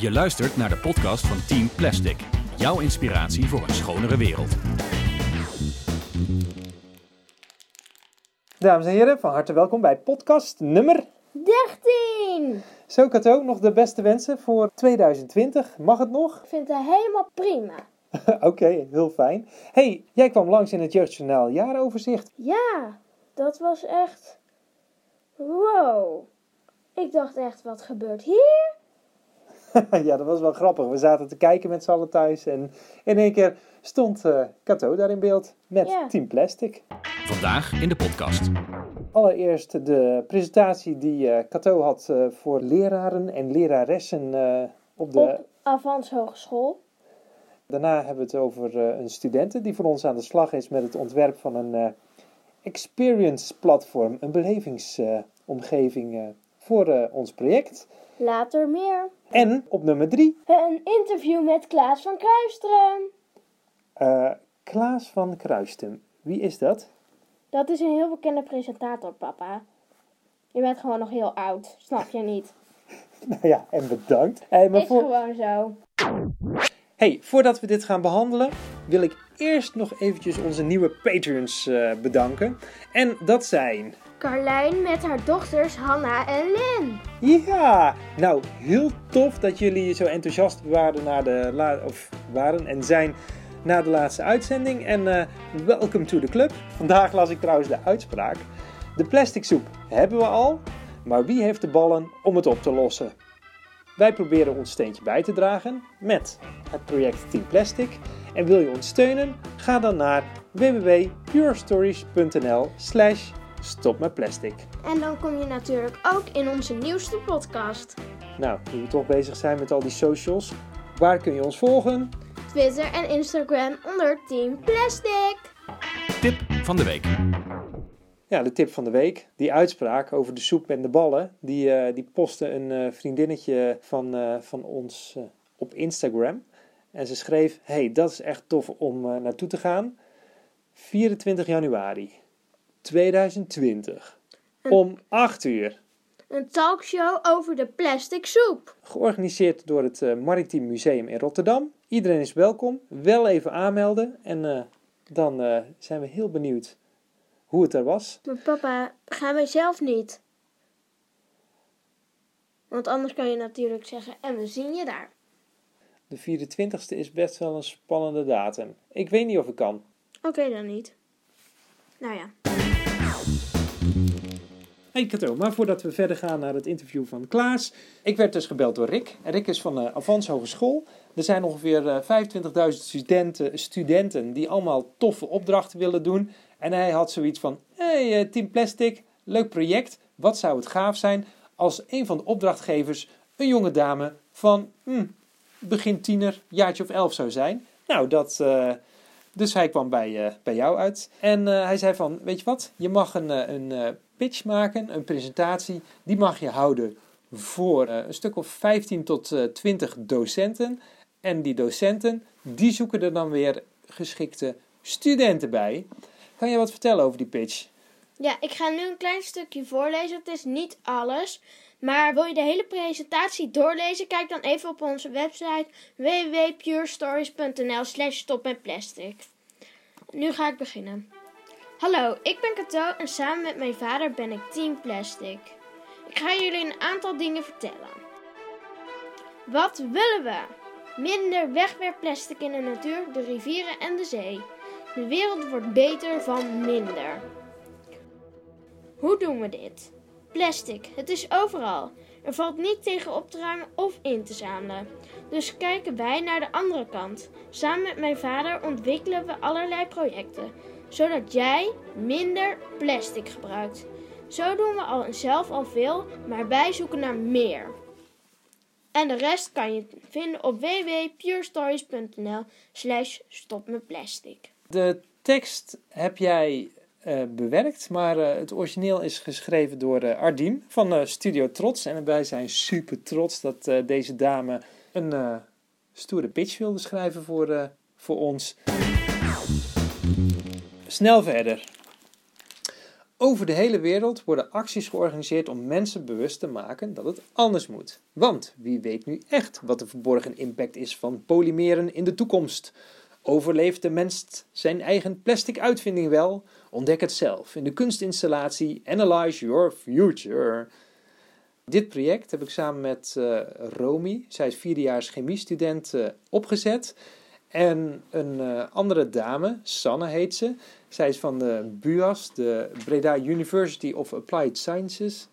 Je luistert naar de podcast van Team Plastic. Jouw inspiratie voor een schonere wereld. Dames en heren, van harte welkom bij podcast nummer 13! Zo Kato, nog de beste wensen voor 2020. Mag het nog? Ik vind het helemaal prima. Oké, heel fijn. hey, jij kwam langs in het Jeugdjournaal jaaroverzicht. Ja, dat was echt... Wow. Ik dacht echt, wat gebeurt hier? ja, dat was wel grappig. We zaten te kijken met z'n allen thuis en in één keer stond eh Kato daar in beeld met Ja. Team Plastic. Vandaag in de podcast. Allereerst de presentatie die eh Kato had eh, voor leraren en leraressen eh, op de... Op Avans Hogeschool. Daarna hebben we het over eh, een studente die voor ons aan de slag is met het ontwerp van een eh, experience platform, een belevingsomgeving eh, voor eh, ons project. Later meer. En op nummer drie, Een interview met Klaas van Kruisteren. eh, Klaas van Kruistum. Wie is dat? Dat is een heel bekende presentator, papa. Je bent gewoon nog heel oud, snap je niet? Nou ja, en bedankt. Hey, maar Is voor... gewoon zo. hey, voordat we dit gaan behandelen, wil ik eerst nog eventjes onze nieuwe patrons eh, bedanken. En dat zijn... Carlijn met haar dochters Hanna en Lin. Ja, nou heel tof dat jullie zo enthousiast waren, na de of waren en zijn na de laatste uitzending. En eh welcome to the club. Vandaag las ik trouwens de uitspraak. De plastic soep hebben we al, maar wie heeft de ballen om het op te lossen? Wij proberen ons steentje bij te dragen met het project Team Plastic. En wil je ons steunen? Ga dan naar www.purestories.nl slash stopmetplastic. En dan kom je natuurlijk ook in onze nieuwste podcast. Nou, nu we toch bezig zijn met al die socials, waar kun je ons volgen? Twitter en Instagram onder Team Plastic. Tip van de week. Ja, de tip van de week. Die uitspraak over de soep en de ballen, die, eh, die postte een eh, vriendinnetje van, eh, van ons eh, op Instagram. En ze schreef, hey, dat is echt tof om naartoe te gaan. 24 januari 2020 om 8 uur. Een talkshow over de plastic soep. Georganiseerd door het eh, Maritiem Museum in Rotterdam. Iedereen is welkom. Wel even aanmelden. En eh, dan eh, zijn we heel benieuwd hoe het er was. Maar papa, gaan wij zelf niet? Want anders kan je natuurlijk zeggen, en we zien je daar. De 24ste is best wel een spannende datum. Ik weet niet of ik kan. Oké, dan niet. Nou ja. Kato, maar voordat we verder gaan naar het interview van Klaas. Ik werd dus gebeld door Rick. Rick is van de Avans Hogeschool. Er zijn ongeveer eh, 25.000 studenten, studenten die allemaal toffe opdrachten willen doen. En hij had zoiets van, hey eh, Team Plastic, leuk project. Wat zou het gaaf zijn als een van de opdrachtgevers een jonge dame van hm, begin tiener, jaartje of elf zou zijn. Nou, dat... eh, dus hij kwam bij, eh, bij jou uit. En eh, hij zei van, weet je wat? Je mag een, eh, een eh, pitch maken, een presentatie. Die mag je houden voor eh, een stuk of 15 tot eh 20 docenten. En die docenten, die zoeken er dan weer geschikte studenten bij. Kan je wat vertellen over die pitch? Ja, ik ga nu een klein stukje voorlezen. Het is niet alles. Maar wil je de hele presentatie doorlezen? Kijk dan even op onze website www.purestories.nl slash stop met plastic. Nu ga ik beginnen. Hallo, ik ben Kato en samen met mijn vader ben ik Team Plastic. Ik ga jullie een aantal dingen vertellen. Wat willen we? Minder wegwerpplastic in de natuur, de rivieren en de zee. De wereld wordt beter van minder. Hoe doen we dit? Plastic, het is overal. Er valt niet tegen op te ruimen of in te zamelen. Dus kijken wij naar de andere kant. Samen met mijn vader ontwikkelen we allerlei projecten, zodat jij minder plastic gebruikt. Zo doen we al zelf al veel, maar wij zoeken naar meer. En de rest kan je vinden op www.purestories.nl slash stop met plastic. De tekst heb jij eh, bewerkt, maar eh, het origineel is geschreven door eh Ardiem van Studio Trots. En wij zijn super trots dat deze dame een stoere pitch wilde schrijven voor, voor ons. Snel verder. Over de hele wereld worden acties georganiseerd om mensen bewust te maken dat het anders moet. Want wie weet nu echt wat de verborgen impact is van polymeren in de toekomst? Overleeft de mens zijn eigen plastic uitvinding wel? Ontdek het zelf in de kunstinstallatie Analyze Your Future. Dit project heb ik samen met uh, Romy, zij is vierdejaars chemiestudent, uh, opgezet. En een uh, andere dame, Sanne heet ze. Zij is van de BUAS, de Breda University of Applied Sciences.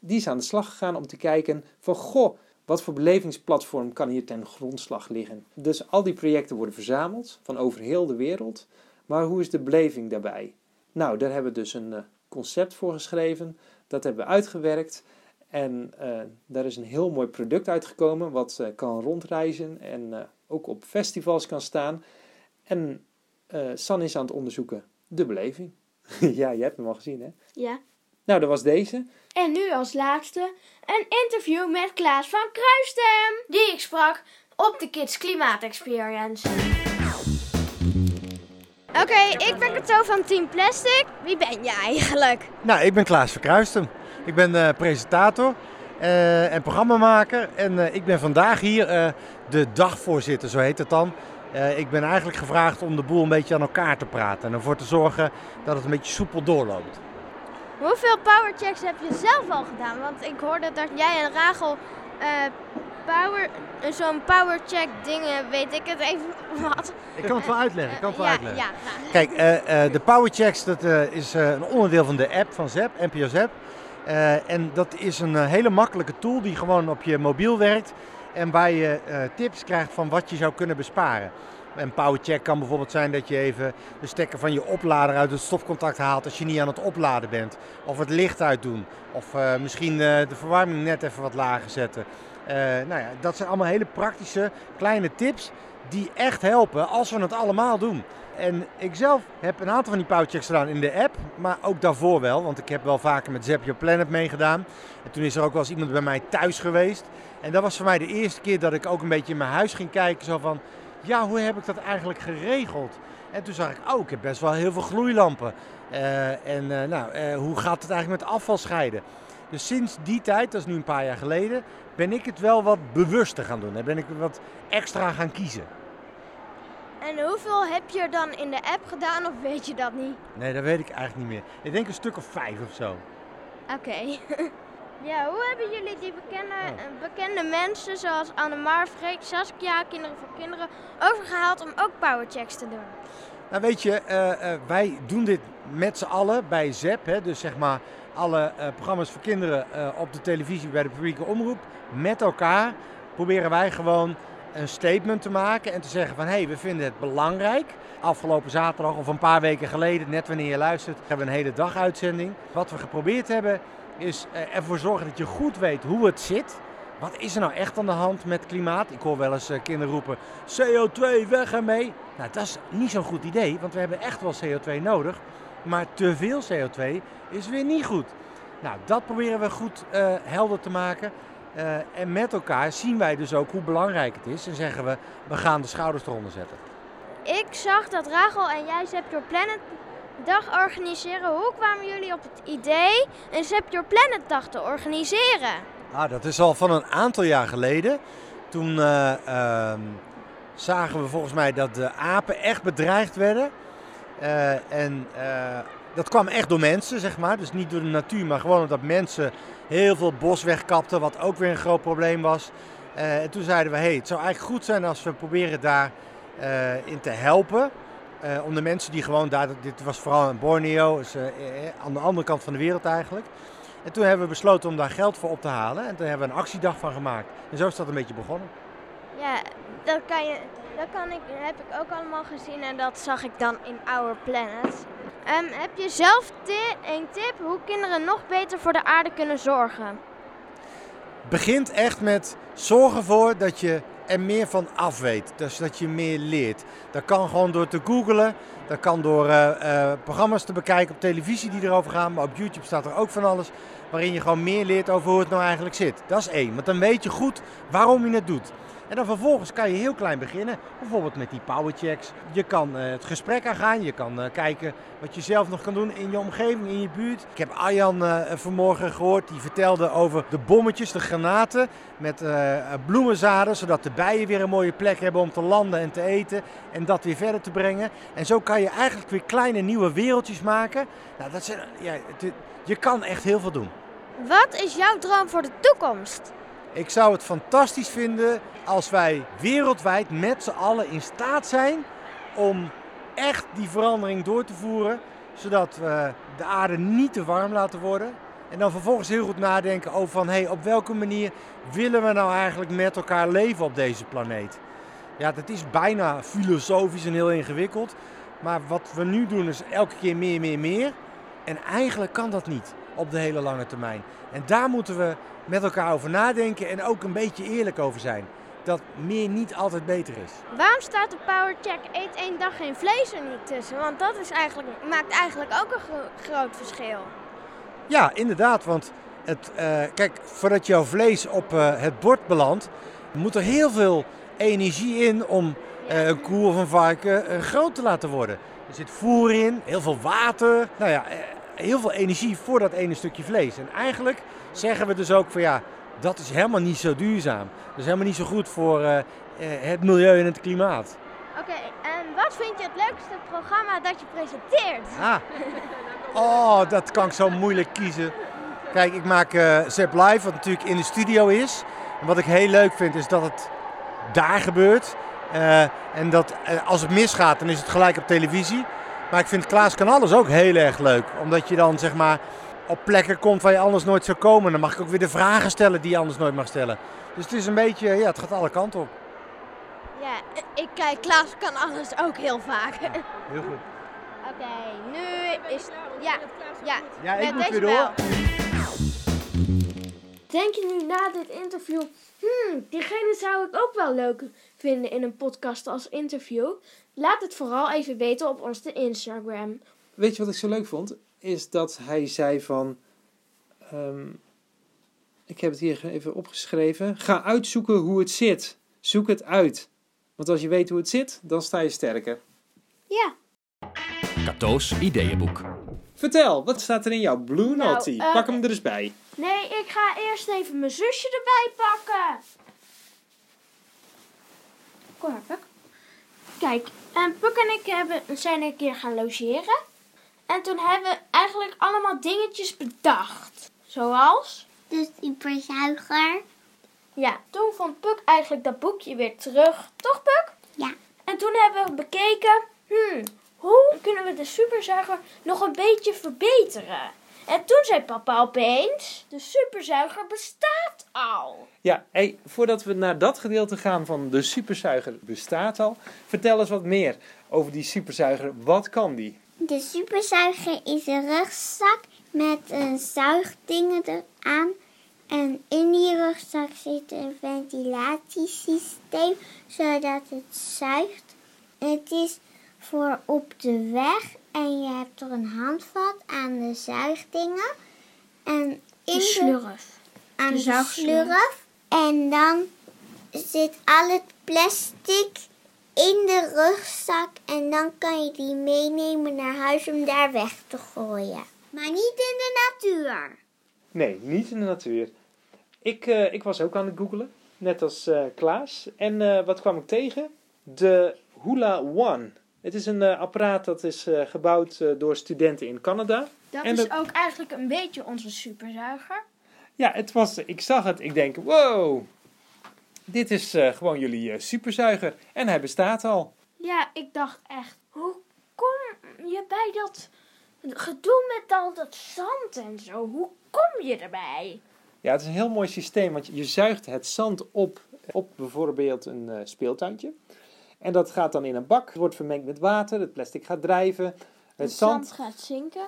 Die is aan de slag gegaan om te kijken van, goh, wat voor belevingsplatform kan hier ten grondslag liggen? Dus al die projecten worden verzameld van over heel de wereld. Maar hoe is de beleving daarbij? Nou, daar hebben we dus een uh, concept voor geschreven. Dat hebben we uitgewerkt. En uh, daar is een heel mooi product uitgekomen, wat kan rondreizen en ook op festivals kan staan. En San is aan het onderzoeken de beleving. ja, je hebt hem al gezien, hè? Ja. Nou, dat was deze. En nu als laatste een interview met Klaas van Kruistem, die ik sprak op de Kids Klimaat Experience. Oké, okay, ik ben Kato van Team Plastic. Wie ben jij eigenlijk? Nou, ik ben Klaas van Kruistem. Ik ben uh, presentator en programmamaker. En uh, ik ben vandaag hier de dagvoorzitter, zo heet het dan. ik ben eigenlijk gevraagd om de boel een beetje aan elkaar te praten en ervoor te zorgen dat het een beetje soepel doorloopt. Hoeveel powerchecks heb je zelf al gedaan? Want ik hoorde dat jij en Rachel power, zo'n powercheck dingen, weet ik het even wat. Ik kan het wel uitleggen. Ik kan het wel ja, uitleggen. Ja, graag. Kijk, uh, uh, de powerchecks dat, uh, is een onderdeel van de app van ZEP, NPO ZEP. En dat is een hele makkelijke tool die gewoon op je mobiel werkt. En waar je tips krijgt van wat je zou kunnen besparen. Een powercheck kan bijvoorbeeld zijn dat je even de stekker van je oplader uit het stopcontact haalt als je niet aan het opladen bent. Of het licht uitdoen. Of misschien de verwarming net even wat lager zetten. Nou ja, dat zijn allemaal hele praktische kleine tips die echt helpen als we het allemaal doen. En ik zelf heb een aantal van die powerchecks gedaan in de app, maar ook daarvoor wel, want ik heb wel vaker met Zap Your Planet meegedaan. En toen is er ook wel eens iemand bij mij thuis geweest. En dat was voor mij de eerste keer dat ik ook een beetje in mijn huis ging kijken, zo van, ja, hoe heb ik dat eigenlijk geregeld? En toen zag ik, oh, ik heb best wel heel veel gloeilampen. Uh, en uh, nou, hoe gaat het eigenlijk met afval scheiden? Dus sinds die tijd, dat is nu een paar jaar geleden, ben ik het wel wat bewuster gaan doen. Ben ik wat extra gaan kiezen. En hoeveel heb je dan in de app gedaan of weet je dat niet? Nee, dat weet ik eigenlijk niet meer. Ik denk een stuk of vijf of zo. Oké. Okay. ja, hoe hebben jullie die bekende, oh. bekende mensen zoals Annemar, Freek, Saskia, Kinderen voor Kinderen overgehaald om ook powerchecks te doen? Nou weet je, uh, uh, wij doen dit met z'n allen bij ZEP. Hè, dus zeg maar alle uh, programma's voor kinderen op de televisie bij de publieke omroep. Met elkaar proberen wij gewoon een statement te maken en te zeggen van hé, hey, we vinden het belangrijk. Afgelopen zaterdag of een paar weken geleden, net wanneer je luistert, hebben we een hele dag uitzending. Wat we geprobeerd hebben is ervoor zorgen dat je goed weet hoe het zit. Wat is er nou echt aan de hand met klimaat? Ik hoor wel eens kinderen roepen: CO2 weg ermee. Nou, dat is niet zo'n goed idee, want we hebben echt wel CO2 nodig. Maar te veel CO2 is weer niet goed. Nou, dat proberen we goed uh, helder te maken. Uh, en met elkaar zien wij dus ook hoe belangrijk het is. En zeggen we, we gaan de schouders eronder zetten. Ik zag dat Rachel en jij Zap Your Planet dag organiseren. Hoe kwamen jullie op het idee een Zap Your Planet dag te organiseren? Ah, dat is al van een aantal jaar geleden. Toen uh, uh, zagen we volgens mij dat de apen echt bedreigd werden. Uh, en dat kwam echt door mensen, zeg maar. Dus niet door de natuur, maar gewoon omdat mensen heel veel bos wegkapten, wat ook weer een groot probleem was. Uh, en toen zeiden we, hey, het zou eigenlijk goed zijn als we proberen daarin uh, in te helpen. Uh, om de mensen die gewoon daar, dit was vooral in Borneo, aan de andere kant van de wereld eigenlijk. En toen hebben we besloten om daar geld voor op te halen. En toen hebben we een actiedag van gemaakt. En zo is dat een beetje begonnen. Ja, dat, kan je, dat kan ik, heb ik ook allemaal gezien en dat zag ik dan in Our Planet. Um, heb je zelf een tip hoe kinderen nog beter voor de aarde kunnen zorgen? Begint echt met zorg ervoor dat je er meer van af weet. Dus dat je meer leert. Dat kan gewoon door te googlen. Dat kan door uh, uh, programma's te bekijken op televisie die erover gaan. Maar op YouTube staat er ook van alles. waarin je gewoon meer leert over hoe het nou eigenlijk zit. Dat is één, want dan weet je goed waarom je het doet. En dan vervolgens kan je heel klein beginnen, bijvoorbeeld met die powerchecks. Je kan uh, het gesprek aangaan, je kan kijken wat je zelf nog kan doen in je omgeving, in je buurt. Ik heb Arjan vanmorgen gehoord, die vertelde over de bommetjes, de granaten met bloemenzaden, zodat de bijen weer een mooie plek hebben om te landen en te eten en dat weer verder te brengen. En zo kan je eigenlijk weer kleine nieuwe wereldjes maken. Nou, dat zijn, ja, het, je kan echt heel veel doen. Wat is jouw droom voor de toekomst? Ik zou het fantastisch vinden als wij wereldwijd met z'n allen in staat zijn om echt die verandering door te voeren, zodat we de aarde niet te warm laten worden. En dan vervolgens heel goed nadenken over van hey, op welke manier willen we nou eigenlijk met elkaar leven op deze planeet. Ja, dat is bijna filosofisch en heel ingewikkeld. Maar wat we nu doen is elke keer meer, meer, meer. En eigenlijk kan dat niet op de hele lange termijn. En daar moeten we met elkaar over nadenken en ook een beetje eerlijk over zijn. Dat meer niet altijd beter is. Waarom staat de Powercheck eet één dag geen vlees er niet tussen? Want dat is eigenlijk, maakt eigenlijk ook een groot verschil. Ja, inderdaad. Want het, uh, kijk, voordat jouw vlees op uh, het bord belandt, moet er heel veel energie in om een koe of een varken groot te laten worden. Er zit voer in, heel veel water. Nou ja, heel veel energie voor dat ene stukje vlees. En eigenlijk zeggen we dus ook van ja, dat is helemaal niet zo duurzaam. Dat is helemaal niet zo goed voor uh, het milieu en het klimaat. Oké, en wat vind je het leukste programma dat je presenteert? Ah. Oh, dat kan ik zo moeilijk kiezen. Kijk, ik maak uh, Zep Live, wat natuurlijk in de studio is. En wat ik heel leuk vind, is dat het daar gebeurt. Uh, en dat als het misgaat, dan is het gelijk op televisie. Maar ik vind Klaas kan alles ook heel erg leuk. Omdat je dan zeg maar op plekken komt waar je anders nooit zou komen. Dan mag ik ook weer de vragen stellen die je anders nooit mag stellen. Dus het is een beetje, ja, het gaat alle kanten op. Ja, ik kijk, Klaas kan alles ook heel vaak. Ja, heel goed. Oké, nu is... Ja, ja. Ja, ik moet weer door. Denk je nu na dit interview... Hmm, diegene zou ik ook wel leuk vinden in een podcast als interview? Laat het vooral even weten op onze Instagram. Weet je wat ik zo leuk vond? Is dat hij zei van... Um, ik heb het hier even opgeschreven. Ga uitzoeken hoe het zit. Zoek het uit. Want als je weet hoe het zit, dan sta je sterker. Ja. Kato's ideeënboek. Vertel, wat staat er in jouw Blue Note? Nou, uh, Pak hem er eens bij. Nee, ik ga eerst even mijn zusje erbij pakken. Kom maar, Puk. Kijk, en Puk en ik hebben, zijn een keer gaan logeren. En toen hebben we eigenlijk allemaal dingetjes bedacht. Zoals? De superzuiger. Ja, toen vond Puk eigenlijk dat boekje weer terug. Toch, Puk? Ja. En toen hebben we bekeken, hmm, hoe kunnen we de superzuiger nog een beetje verbeteren? En toen zei papa opeens, de superzuiger bestaat al. Ja, hey, voordat we naar dat gedeelte gaan van de superzuiger bestaat al, vertel eens wat meer over die superzuiger. Wat kan die? De superzuiger is een rugzak met een zuigdingen eraan. En in die rugzak zit een ventilatiesysteem, zodat het zuigt. Het is voor op de weg en je hebt er een handvat aan de zuigdingen. En in de slurf. aan de, de slurf. En dan zit al het plastic in de rugzak en dan kan je die meenemen naar huis om daar weg te gooien. Maar niet in de natuur. Nee, niet in de natuur. Ik, uh, ik was ook aan het googelen, net als uh, Klaas. En uh, wat kwam ik tegen? De Hula One. Het is een apparaat dat is gebouwd door studenten in Canada. Dat en is ook eigenlijk een beetje onze superzuiger. Ja, het was, ik zag het. Ik denk, wow, dit is uh, gewoon jullie uh, superzuiger. En hij bestaat al. Ja, ik dacht echt, hoe kom je bij dat gedoe met al dat zand en zo? Hoe kom je erbij? Ja, het is een heel mooi systeem, want je zuigt het zand op, op bijvoorbeeld een uh, speeltuintje. En dat gaat dan in een bak, wordt vermengd met water, het plastic gaat drijven. Het, het zand, zand, gaat zinken.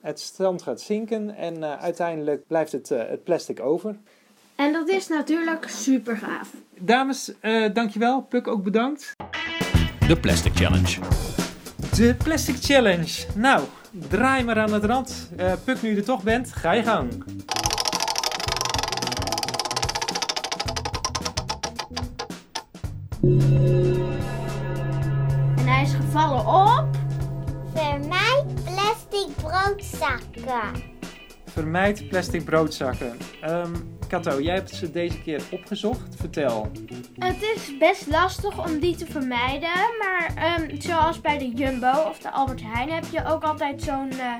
Het zand gaat zinken en uiteindelijk blijft het, het plastic over. En dat is natuurlijk super gaaf. Dames, uh, dankjewel. Puk ook bedankt. De Plastic Challenge. De Plastic Challenge. Nou, draai maar aan het. Uh, Puk, nu je er toch bent, ga je gang. En hij is gevallen op... Vermijd plastic broodzakken. Vermijd plastic broodzakken. Um, Kato, jij hebt ze deze keer opgezocht. Vertel. Het is best lastig om die te vermijden. Maar um, zoals bij de Jumbo of de Albert Heijn heb je ook altijd zo'n uh,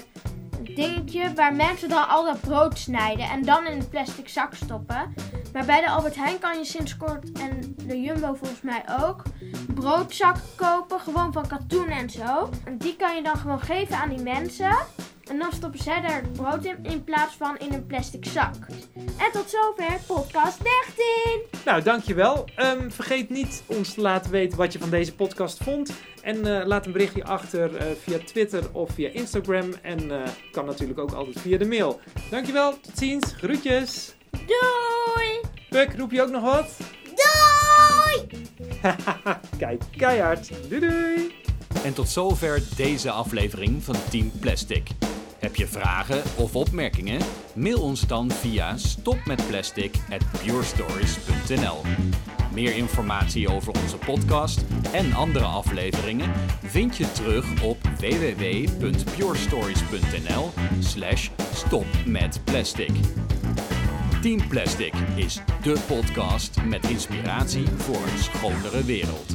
dingetje waar mensen dan al dat brood snijden en dan in een plastic zak stoppen. Maar bij de Albert Heijn kan je sinds kort en de Jumbo volgens mij ook broodzakken kopen, gewoon van katoen en zo. En die kan je dan gewoon geven aan die mensen. En dan stoppen zij daar het brood in, in plaats van in een plastic zak. En tot zover podcast 13. Nou, dankjewel. Um, vergeet niet ons te laten weten wat je van deze podcast vond. En uh, laat een berichtje achter uh, via Twitter of via Instagram. En uh, kan natuurlijk ook altijd via de mail. Dankjewel, tot ziens, groetjes. Doei! Puk, roep je ook nog wat? Doei! Kijk, keihard. Doei doei! En tot zover deze aflevering van Team Plastic. Heb je vragen of opmerkingen? Mail ons dan via stopmetplastic@purestories.nl. Meer informatie over onze podcast en andere afleveringen vind je terug op www.purestories.nl/slash stopmetplastic. Team Plastic is de podcast met inspiratie voor een schonere wereld.